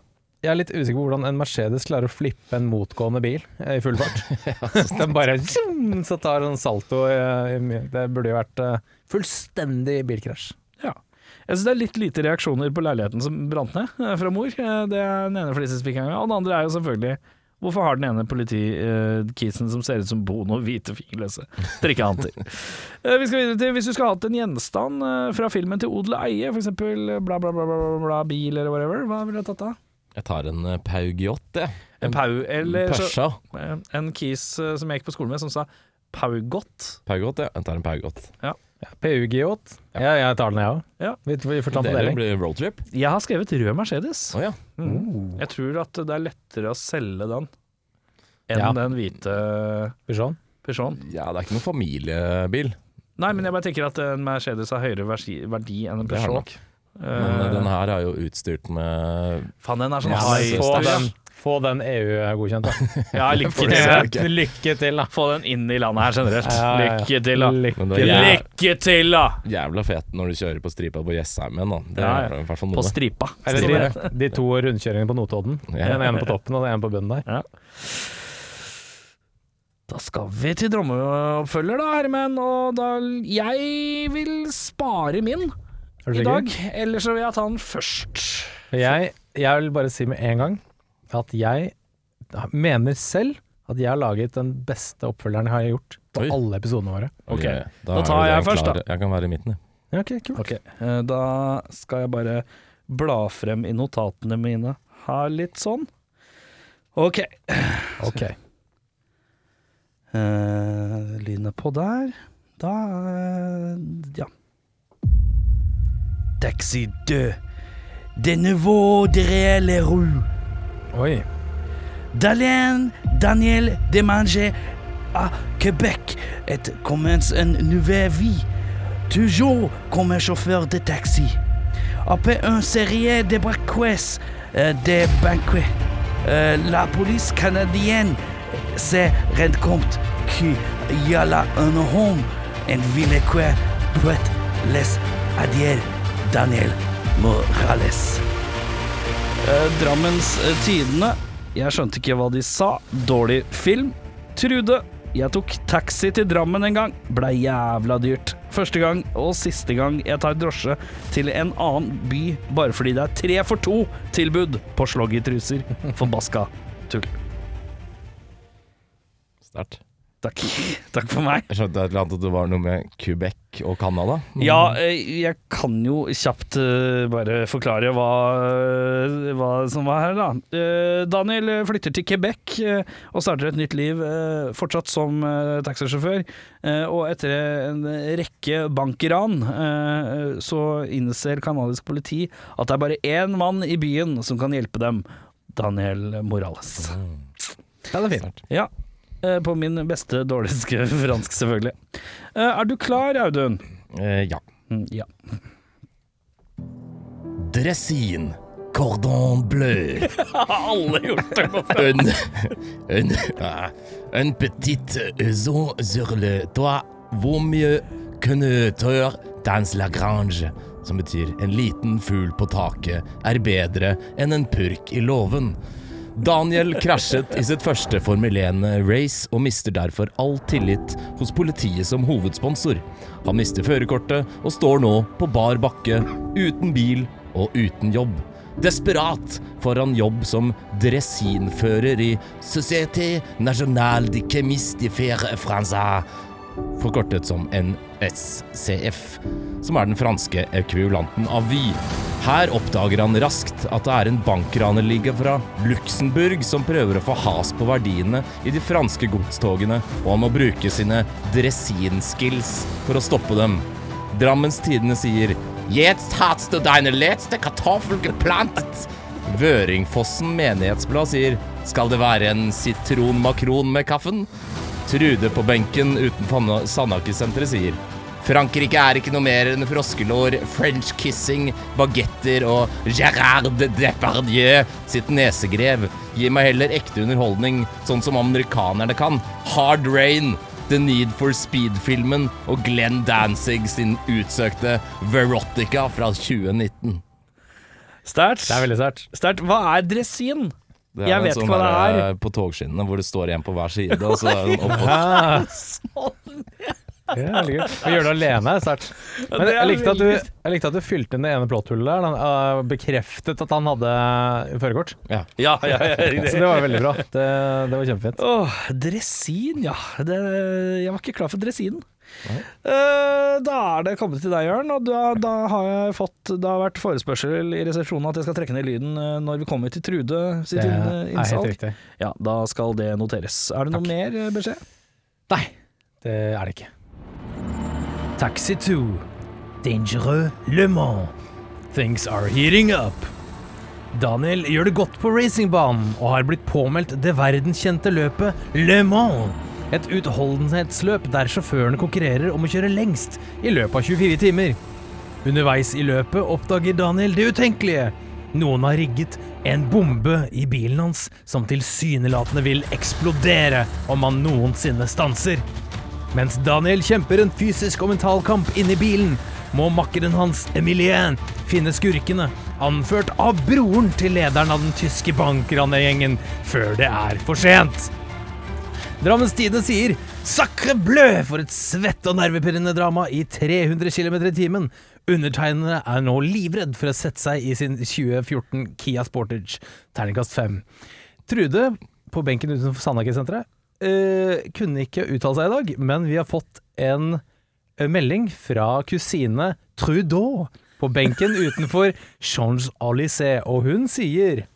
jeg er litt usikker på hvordan en Mercedes klarer å flippe en motgående bil eh, i full fart. Den bare Så tar en salto i, i, Det burde jo vært uh, fullstendig bilkrasj. Jeg synes det er litt lite reaksjoner på leiligheten som brant ned eh, fra mor. Eh, Det er den ene flisespikkinga. Og den andre er jo selvfølgelig Hvorfor har den ene politikisen som ser ut som Bono, hvite fingerløse drikkehanter? Eh, Vi skal videre til Hvis du skulle hatt en gjenstand eh, fra filmen til odel og eie, f.eks. bla, bla, bla, bla, bla, bla, bil eller whatever, hva ville du tatt da? Jeg tar en uh, Paugiot, jeg. En pau, eller så, eh, en kis eh, som jeg gikk på skolen med, som sa paugot. Paugot, ja. Jeg tar en Paugot. PU-Giot. Ja, jeg tar den, jeg òg. Ja. Vi, vi får ta på Dere deling. blir roadtrip. Jeg har skrevet rød Mercedes. Å ja. Mm. Jeg tror at det er lettere å selge den enn Ja. den hvite Peugeot. Peugeoten. ja, det er ikke noen familiebil. Nei, men jeg bare tenker at en Mercedes har høyere versi, verdi enn en Det har den Peugeot. nok. Men Eh, uh, den her er jo utstyrt med Faen, den er sånn Ja, high men få den, få den EU-godkjent, da. Ja, lykke til. Lykke til, da. Få den inn i landet her generelt. Ja, ja, ja. Lykke til, da. Lykke Lykke til, da! jævla fet når du kjører på stripa på Jessheim igjen, da. Det Ja, er ja. i hvert fall På stripa. Eller de, de to rundkjøringene på Notodden. Ja. Den ene på toppen og den ene på bunnen der. Da skal vi til drømmeoppfølger, da, Hermen Og da Jeg vil spare min i dag. Eller så vil jeg ta den først. Jeg, jeg vil bare si med en gang at jeg mener selv at jeg har laget den beste oppfølgeren jeg har gjort på Oi. alle episodene våre. Ok, da, da tar jeg først, da. Jeg kan være i midten, jeg. Ja, ok, kult. Ok, eh, da skal jeg bare bla frem i notatene mine her litt sånn. Ok. Ok. Uh, lyden er på der. Da eh, ja. Taxi 2. det reelle derrière Dalain Daniel Demanger à Québec et commence une nouvelle vie, toujours comme un chauffeur de taxi. Après un série de braquets, euh, de banquets, euh, la police canadienne se rend compte qu'il y a là un homme, une ville qui peut les adier Daniel Morales. Eh, Drammens eh, Tidende. Jeg skjønte ikke hva de sa. Dårlig film. Trude. Jeg tok taxi til Drammen en gang. Blei jævla dyrt. Første gang og siste gang jeg tar drosje til en annen by bare fordi det er tre for to-tilbud på sloggytruser. Forbaska tull. Sterkt. Takk. Takk for meg. Jeg skjønte et eller annet at det var noe med Quebec og Canada. Ja, eh, jeg kan jo kjapt eh, bare forklare hva, eh, hva som var her, da. Daniel flytter til Quebec og starter et nytt liv, fortsatt som taxisjåfør. Og etter en rekke bankran så innser canadisk politi at det er bare én mann i byen som kan hjelpe dem. Daniel Morales. Ja, det er fint. Ja. Eh, På min beste dårligste fransk, selvfølgelig. Eh, Er du klar, Audun? Eh, ja. Mm, Ja. Dressin. Cordon bleu. Alle gjort det. Un, un, ah, un petit oiseau sur le toit. Mieux qu'une auteur dans la grange. Som betyr en liten fugl på taket er bedre enn en purk i låven. Daniel krasjet i sitt første Formel 1-race og mister derfor all tillit hos politiet som hovedsponsor. Han mister førerkortet og står nå på bar bakke, uten bil og uten jobb. Desperat får han jobb som dressinfører i Société Nationale de Chemistes de Faire Français, forkortet som NSCF, som er den franske ekvivalenten av Vy. Her oppdager han raskt at det er en bankranerligge fra Luxembourg som prøver å få has på verdiene i de franske godstogene, og han må bruke sine dressinskills for å stoppe dem. Drammens Tidende sier Jetzt hast du deine letzte Kartoffel geplantet. Vøringfossen menighetsblad sier Skal det være en sitronmakron med kaffen? Trude på benken utenfor Sandaker-senteret sier Frankrike er ikke noe mer enn froskelår, french kissing, bagetter og Gérard Depardieu sitt nesegrev. Gi meg heller ekte underholdning, sånn som amerikanerne kan. Hard Rain, The Need for Speed-filmen og Glenn Danzig sin utsøkte Verotica fra 2019. Sterkt. Det er veldig sterkt. Sterkt. Hva er dressin? Det Jeg vet sånn ikke hva det er. eh, På togskinnene hvor det står en på hver side, og så er det oppå Ja. gjør veldig gøy. Å gjøre det alene er sterkt. Men jeg likte, at du, jeg likte at du fylte inn det ene plåthullet der. Den, og bekreftet at han hadde førerkort. Ja. Ja, ja, ja. Så det var veldig bra. Det, det var kjempefint. Åh, dressin, ja. Det, jeg var ikke klar for dressinen. Uh, da er det kommet til deg, Jørn, og da, da har jeg fått Det har vært forespørsel i resepsjonen at jeg skal trekke ned lyden eh, når vi kommer til Trude sitt er innsalg. Ja, da skal det noteres. Er det noe mer eh, beskjed? Nei, det er det ikke. Taxi 2. Dangereux Le Mans. Things are heating up. Daniel gjør det godt på racingbanen og har blitt påmeldt det verdenskjente løpet Le Mans. Et utholdenhetsløp der sjåførene konkurrerer om å kjøre lengst i løpet av 24 timer. Underveis i løpet oppdager Daniel det utenkelige. Noen har rigget en bombe i bilen hans som tilsynelatende vil eksplodere om han noensinne stanser. Mens Daniel kjemper en fysisk og mental kamp inni bilen, må makkeren hans, Emilien, finne skurkene, anført av broren til lederen av den tyske bankranergjengen, før det er for sent. Drammens Tidende sier 'sacre bleu' for et svett- og nervepirrende drama i 300 km i timen. Undertegnede er nå livredd for å sette seg i sin 2014 Kia Sportage. Terningkast 5. Trude, på benken utenfor Sandaker-senteret, eh, kunne ikke uttale seg i dag, men vi har fått en eh, melding fra kusine Trudeau på benken utenfor Champs-Élysées, og hun sier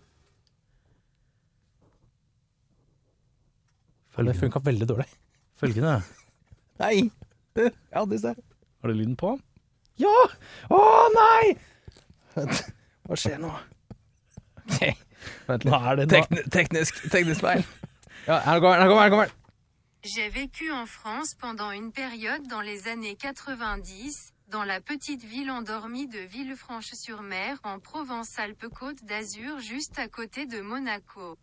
Det funka veldig dårlig. Følgende. Nei! Det, ja, det ser Har du lyden på? Ja! Å nei! Hva skjer nå? Ok, vent da? Tekni teknisk, teknisk feil. Den. J'ai vécu en France pendant une période dans les années 90, dans la petite ville endormie de Villefranche-sur-Mer en Provence-Alpes-Côte d'Azur juste à côté de Monaco.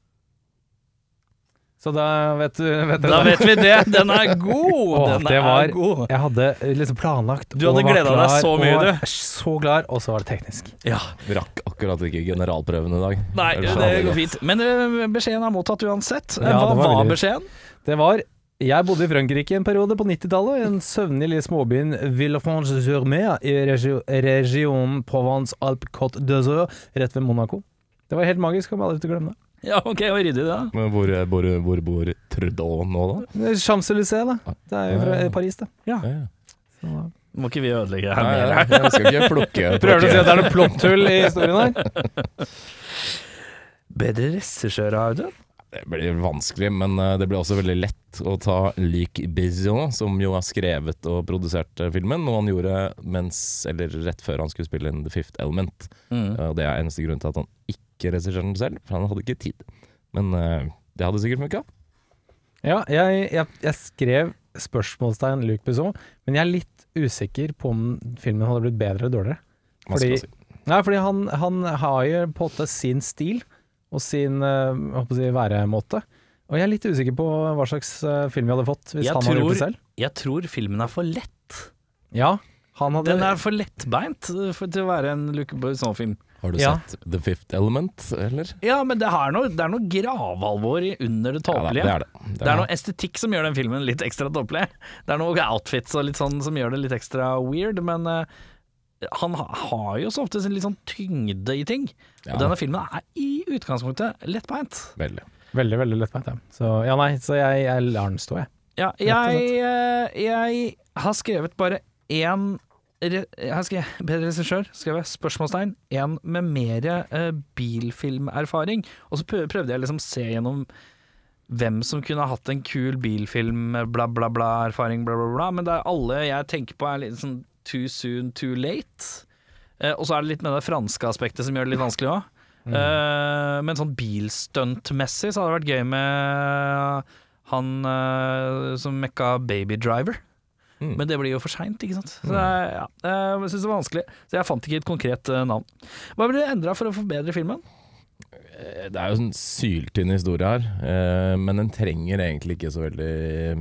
Så da vet du vet Da det. vet vi det! Den er god! Den det er var, god. jeg hadde liksom planlagt Du hadde gleda deg så mye, og du. Så klar, og så var det teknisk. Ja. Rakk akkurat ikke generalprøven i dag. Nei, det går fint. Men beskjeden er mottatt uansett. Ja, Hva det var var beskjeden? Det var Jeg bodde i Frankrike en periode på 90-tallet, i den søvnlige lille småbyen Villefranche-sur-Mer i regi regionen Provence-Alpes-Côte d'Azur, rett ved Monaco. Det var helt magisk, kommer aldri til å glemme det. Ja, ok, og ryddig det, da. Men hvor, hvor, hvor bor Trudeau nå, da? Champs-Élysées, da. Det er jo fra Paris, det. Ja. Ja, ja. Så, Må ikke vi ødelegge her mer? Nei, jeg skal ikke plukke Prøver du å si at det er plukke- noe plotthull i historien her? Bedre regissør, Audun? Det blir vanskelig, men eh, det blir også veldig lett å ta Luc Besson, som jo har skrevet og produsert eh, filmen, noe han gjorde mens, eller rett før han skulle spille inn The Fifth Element. Mm. Eh, det er eneste grunn til at han ikke regisserte regissøren selv, for han hadde ikke tid. Men uh, det hadde sikkert funka. Ja, jeg, jeg, jeg skrev spørsmålstegn Luc Besson, men jeg er litt usikker på om filmen hadde blitt bedre eller dårligere. Fordi- Nei, fordi han, han har jo på en måte sin stil og sin uh, håper å si, væremåte. Og jeg er litt usikker på hva slags eh, film vi hadde fått hvis Jeg han hadde gjort det selv. Jeg tror filmen er for lett. Ja, han hadde Den er for lettbeint for, til å være en Luc Besson-film. Har du Ja. sett The Fifth Element, eller? Ja, men det, er noe, det er noe gravalvor under det Ja, det er det. Det er noe estetikk som gjør den filmen litt ekstra tåpelig. Det er noe outfits og litt sånn som gjør det litt ekstra weird, men uh, han har jo så ofte sin litt sånn tyngde i ting. Ja. Og denne filmen er i utgangspunktet lettbeint. Veldig. Veldig, veldig lettbeint. Ja. Så ja, nei, så jeg, jeg lar den stå, jeg. Ja, jeg, eh, jeg har skrevet bare én re- Jeg har bedre regissør, skrevet spørsmålstegn. En med mer eh, bilfilmerfaring. Og så prøvde jeg liksom se gjennom hvem som kunne hatt en kul bilfilm, bla, bla, bla, erfaring, bla, bla, bla. Men det er alle jeg tenker på er litt sånn too soon, too late. Eh, og så er det litt med det franske aspektet som gjør det litt vanskelig òg. Eh, men sånn bilstuntmessig så hadde det vært gøy med han eh, som mekka Baby Driver. Mm. Men det blir jo for seint, ikke sant. Så jeg, ja, jeg syns det var vanskelig. Så jeg fant ikke et konkret eh, navn. Hva ville du endra for å forbedre filmen? Eh, Det er jo en syltynn historie her, eh, men den trenger egentlig ikke så veldig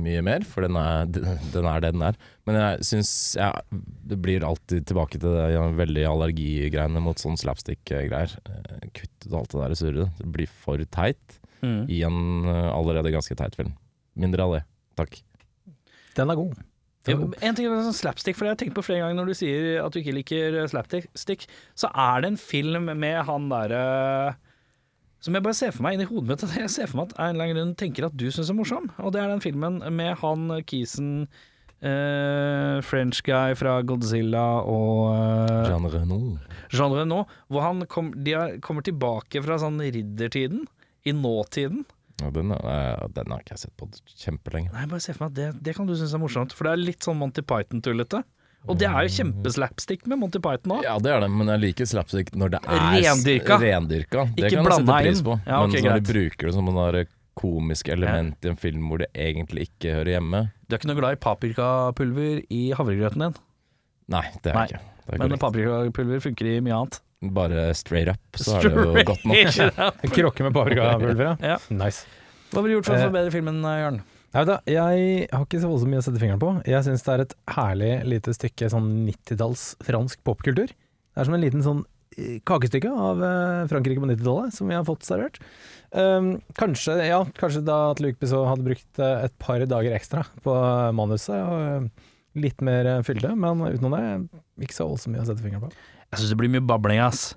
mye mer, for den er, den er det den er. Men jeg syns ja, det blir alltid tilbake til det ja, veldig allergigreiene mot sånn slapstick-greier. Kutt ut alt det der surret. Det blir for teit i en allerede ganske teit film. Mindre av det, takk. Den er god. En ting er sånn slapstick, for jeg har tenkt på flere ganger når du sier at du ikke liker eh, slapstick, så er det en film med han derre som jeg bare ser for meg inn i hodet mitt. at Jeg ser for meg at en eller annen grunn tenker at du syns er morsom. Og det er den filmen med han kisen eh, French guy fra Godzilla og eh, Jean Reno. Jean Reno, hvor han kom, de er, kommer tilbake fra sånn riddertiden, i nåtiden. Ja, den, er- den har ikke jeg sett på kjempelenge. Nei, bare se for meg at det, det kan du synes er morsomt, for det er litt sånn Monty Python-tullete. Og det er jo kjempeslapstick med Monty Python òg. Ja, det er det, men jeg liker slapstick når det er Rendyrka. rendyrka. Det Ikke kan jeg sette pris på. Ja, ok, men når greit. de bruker det som en komisk element i en film hvor det egentlig ikke hører hjemme Du er ikke noe glad i paprikapulver i havregrøten din, Nei, det er Nei, jeg ikke. Det er men paprikapulver funker i mye annet. Bare straight up, så er det jo godt nok. Straight. Krokke med paprikapulver, Ja. Nice. Hva ville du gjort for å Eh, forbedre filmen, Jørn? Jeg, vet da, jeg har ikke så voldsomt mye å sette fingeren på. Jeg syns det er et herlig lite stykke sånn 90-talls fransk popkultur. Det er som en liten sånn eh, kakestykke av eh, Frankrike på 90-tallet, som vi har fått servert. Um, kanskje, ja, kanskje da at Luc Bissot hadde brukt eh, et par dager ekstra på eh, manuset, og eh, litt mer eh, fylde, men utenom det, ikke så voldsomt mye å sette fingeren på. Jeg syns det blir mye babling, ass.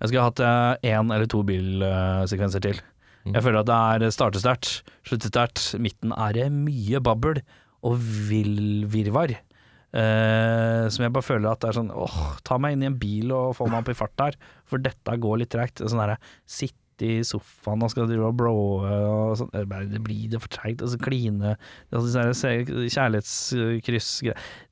Jeg skulle hatt én eller to bilsekvenser til. Mm. Jeg føler at det er starte sterkt, slutte sterkt. Midten er det mye babbel og vill virvar. Eh, som jeg bare føler at det er sånn åh, ta meg inn i en bil og få meg opp i fart der, for dette går litt tregt. Sånn derre sitte i sofaen og skal drive og blowe og sånn. Det blir det for treigt. Altså kline altså, sånne Kjærlighetskryss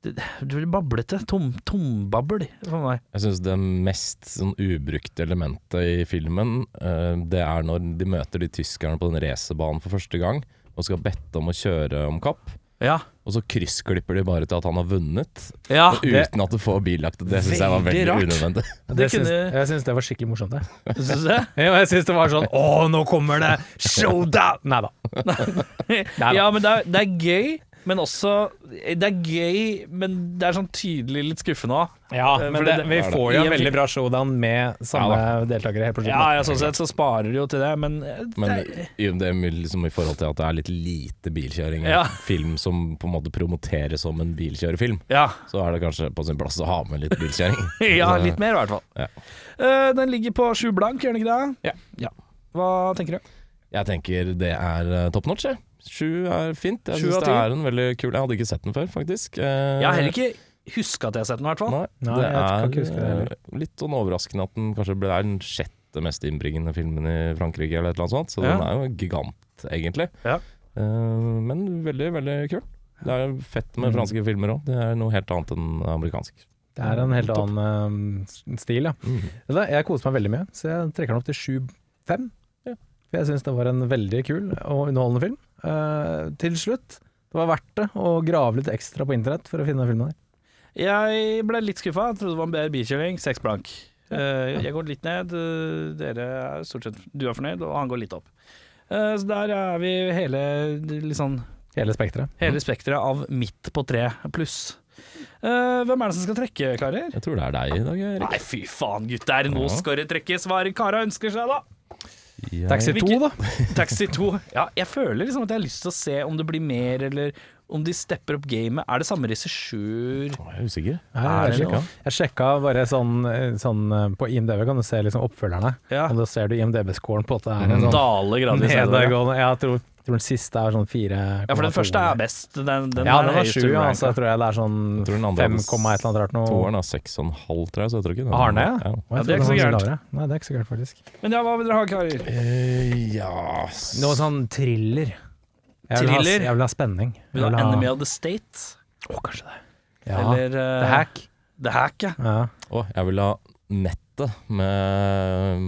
det, det blir bablete. Tom, tombabbel for meg. Jeg syns det mest sånn ubrukte elementet i filmen, uh, det er når de møter de tyskerne på den racerbanen for første gang og skal bette om å kjøre om kapp. Ja. Og så kryssklipper de bare til at han har vunnet, ja. uten at du får billagt. Det syns jeg var Veldig veldig rart. unødvendig. Det syns, kunne- jeg syns det var skikkelig morsomt, Jeg, Syns du det? Ja, jeg syns det var sånn Å, nå kommer det showdown! Nei da. Neida. Ja, men det er, det er gøy, men også Det er gøy, men det er sånn tydelig litt skuffende òg. Ja, Eh, men det, det- vi får jo en en veldig bra showdown med samme deltakere helt. Ja, ja, sånn sett så sparer du jo til det, men, eh, Men det, er- i, det er liksom i forhold til at det er litt lite bilkjøring, en Ja. film som på en måte promoteres som en bilkjørefilm, ja. så er det kanskje på sin plass å ha med litt bilkjøring. ja, litt mer i hvert fall. Ja. Uh, den ligger på sju blank, gjør den ikke det? Ja. Hva tenker du? Jeg tenker det er top notch, jeg. Sju er fint. Jeg syns det er en veldig kul Jeg hadde ikke sett den før, faktisk. Eh, Jeg har heller ikke huska at jeg har sett den, i hvert fall. Nei, Nei, det jeg kan ikke er det eh, litt sånn overraskende at den kanskje ble den sjette mest innbringende filmen i Frankrike, eller et eller annet sånt. Så Ja. den er jo gigant, egentlig. Ja. Eh, men veldig, veldig kul. Det er fett med Mm. franske filmer òg. Det er noe helt annet enn amerikansk. Det er en helt annen uh, stil, ja. Mm. Jeg koser meg veldig mye, så jeg trekker den opp til 7-5. Ja. For jeg syns det var en veldig kul og underholdende film. Eh, til slutt, det var verdt det å grave litt ekstra på internett for å finne den filmen der. Jeg ble litt skuffa. Trodde det var en bedre bikjøring. Seks blank. Eh, jeg går litt ned. eh, Dere er stort sett Du er fornøyd, og han går litt opp. Uh, så der er vi hele liksom Hele spekteret. Hele spekteret av midt på tre pluss. Uh, hvem er det som skal trekke, karer? Jeg tror det er deg i dag, Erik. Nei, fy faen, gutter. Nå skal det trekkes hva kara ønsker seg, da. Jeg- Taxi 2, da. Taxi 2. Ja, jeg føler liksom at jeg har lyst til å se om det blir mer, eller om de stepper opp gamet. Er det samme regissør? Jeg er usikker. Jeg, Er det sjekka. jeg sjekka bare sånn, sånn eh, På IMDv kan du se liksom oppfølgerne. Ja. Og da ser du IMDb-scoren på at det er en sånn Dale gradvis. nedover, Jeg nedadgående Jeg tror, den siste er sånn 4,2. Ja, for den første er best. Den, den ja, den var sju, ja. Så jeg tror jeg det er sånn 5, hadde et eller annet rart noe. Toeren har seks og en halv, tror jeg, så jeg tror ikke den Har det, ja? ja. Det er ikke så gærent. Nei, det er ikke så gærent, faktisk. Men ja, hva vil dere ha, karer? Uh, ja Noe sånn thriller. Jeg vil, ha, jeg vil ha spenning. Vil du ha Enemy of the State? Å, kanskje det. Ja. Eller uh, The Hack. The Hack, ja. Ja. Oh, jeg vil ha Nettet med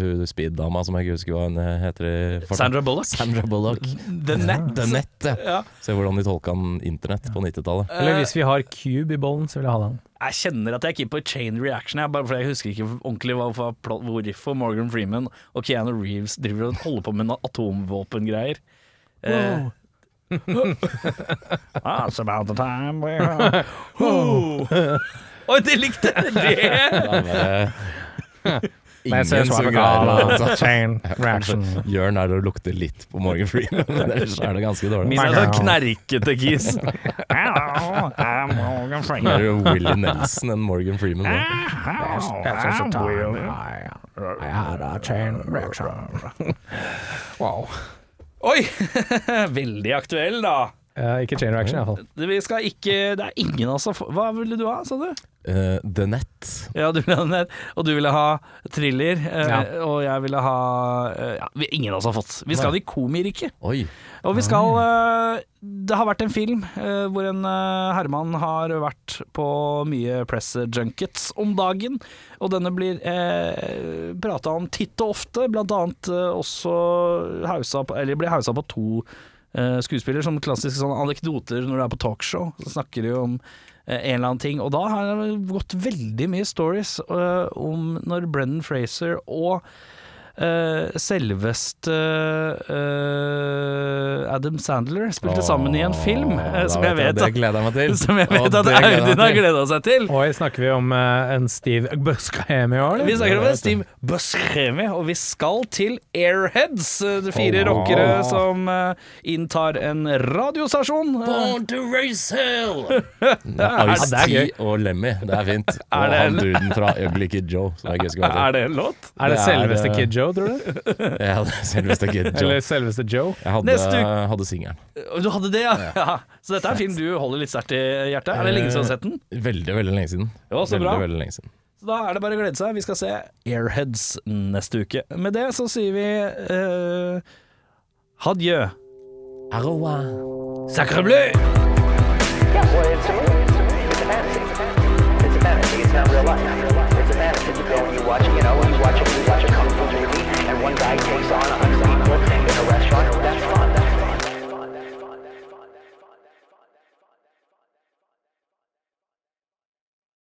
hun speed-dama som jeg ikke husker hva hun heter i farten. Sandra Bullock. Sandra Bullock. The Net. The Net, ja. Ja. Se hvordan de tolka internett på 90-tallet. Eller hvis vi har Cube i bollen, så vil jeg ha den. Jeg kjenner at jeg er keen på chain reaction, jeg, bare fordi jeg husker ikke ordentlig hva, hvorfor Morgan Freeman og Keanu Reeves driver og holder på med noen atomvåpengreier. Eh, That's about the time we are Oi, det likte jeg! Det! Men jeg ser Ingen som greier å ta Chain reaction. Jørn er det å lukte litt på Morgan Freeman, men ellers er det ganske dårlig. Min er sånn knerkete kis. Det er jo Willy Nelson enn Morgan Freeman. Wow. Oi! Veldig aktuell, da. Uh, ikke chain reaction, iallfall. Vi skal ikke Det er ingen av oss som Hva ville du ha, sa du? Eh, The Net. Ja, du ville ha The nett, og du ville ha thriller, uh, Ja. og jeg ville ha uh, ja, vi- Ingen av oss har fått. Vi skal i komiriket. Og vi skal Det har vært en film eh, hvor en herremann har vært på mye press junkets om dagen, og denne blir uh, prata om titt og ofte, blant annet også hausa på, eller blir hausa på to skuespiller, skuespillere, som klassiske sånne anekdoter når du er på talkshow. Så snakker de om eh, en eller annen ting. Og da har det gått veldig mye stories eh, om når Brendan Fraser og eh, selveste eh, Adam Sandler spilte sammen i en film, Åh, eh, som vet jeg vet gleder jeg som jeg vet Åh, at jeg Audun har gleda seg til. Oi, snakker vi om eh, en Steve Buscemi òg, Vi snakker om en Steve Buscemi, og vi skal til Airheads. eh, de Fire Åh. rockere som eh, inntar en radiostasjon. Eh, Born to race hell! Ja, det er Ice-T gøy. og Lemmy, det er fint. Og han en- duden fra Ugly Kid Joe, jeg Er det en låt? Er det selveste eh, Kid Joe, Joe, tror du? Jeg hadde selveste Kid Joe. Eller selveste Joe? Jeg hadde, Neste uke- hadde singelen. Du hadde det, ja? ja. Så dette er en film du holder litt sterkt i hjertet? Er det lenge siden du har sett den? Veldig, veldig lenge siden. Ja, så veldig, bra. veldig lenge siden. Så da er det bare å glede seg. Vi skal se Airheads neste uke. Med det så sier vi uh, hadjø. Sacre bleu! Yeah, well, it's a movie. It's a movie. It's a fantasy. It's a fantasy. It's I case on a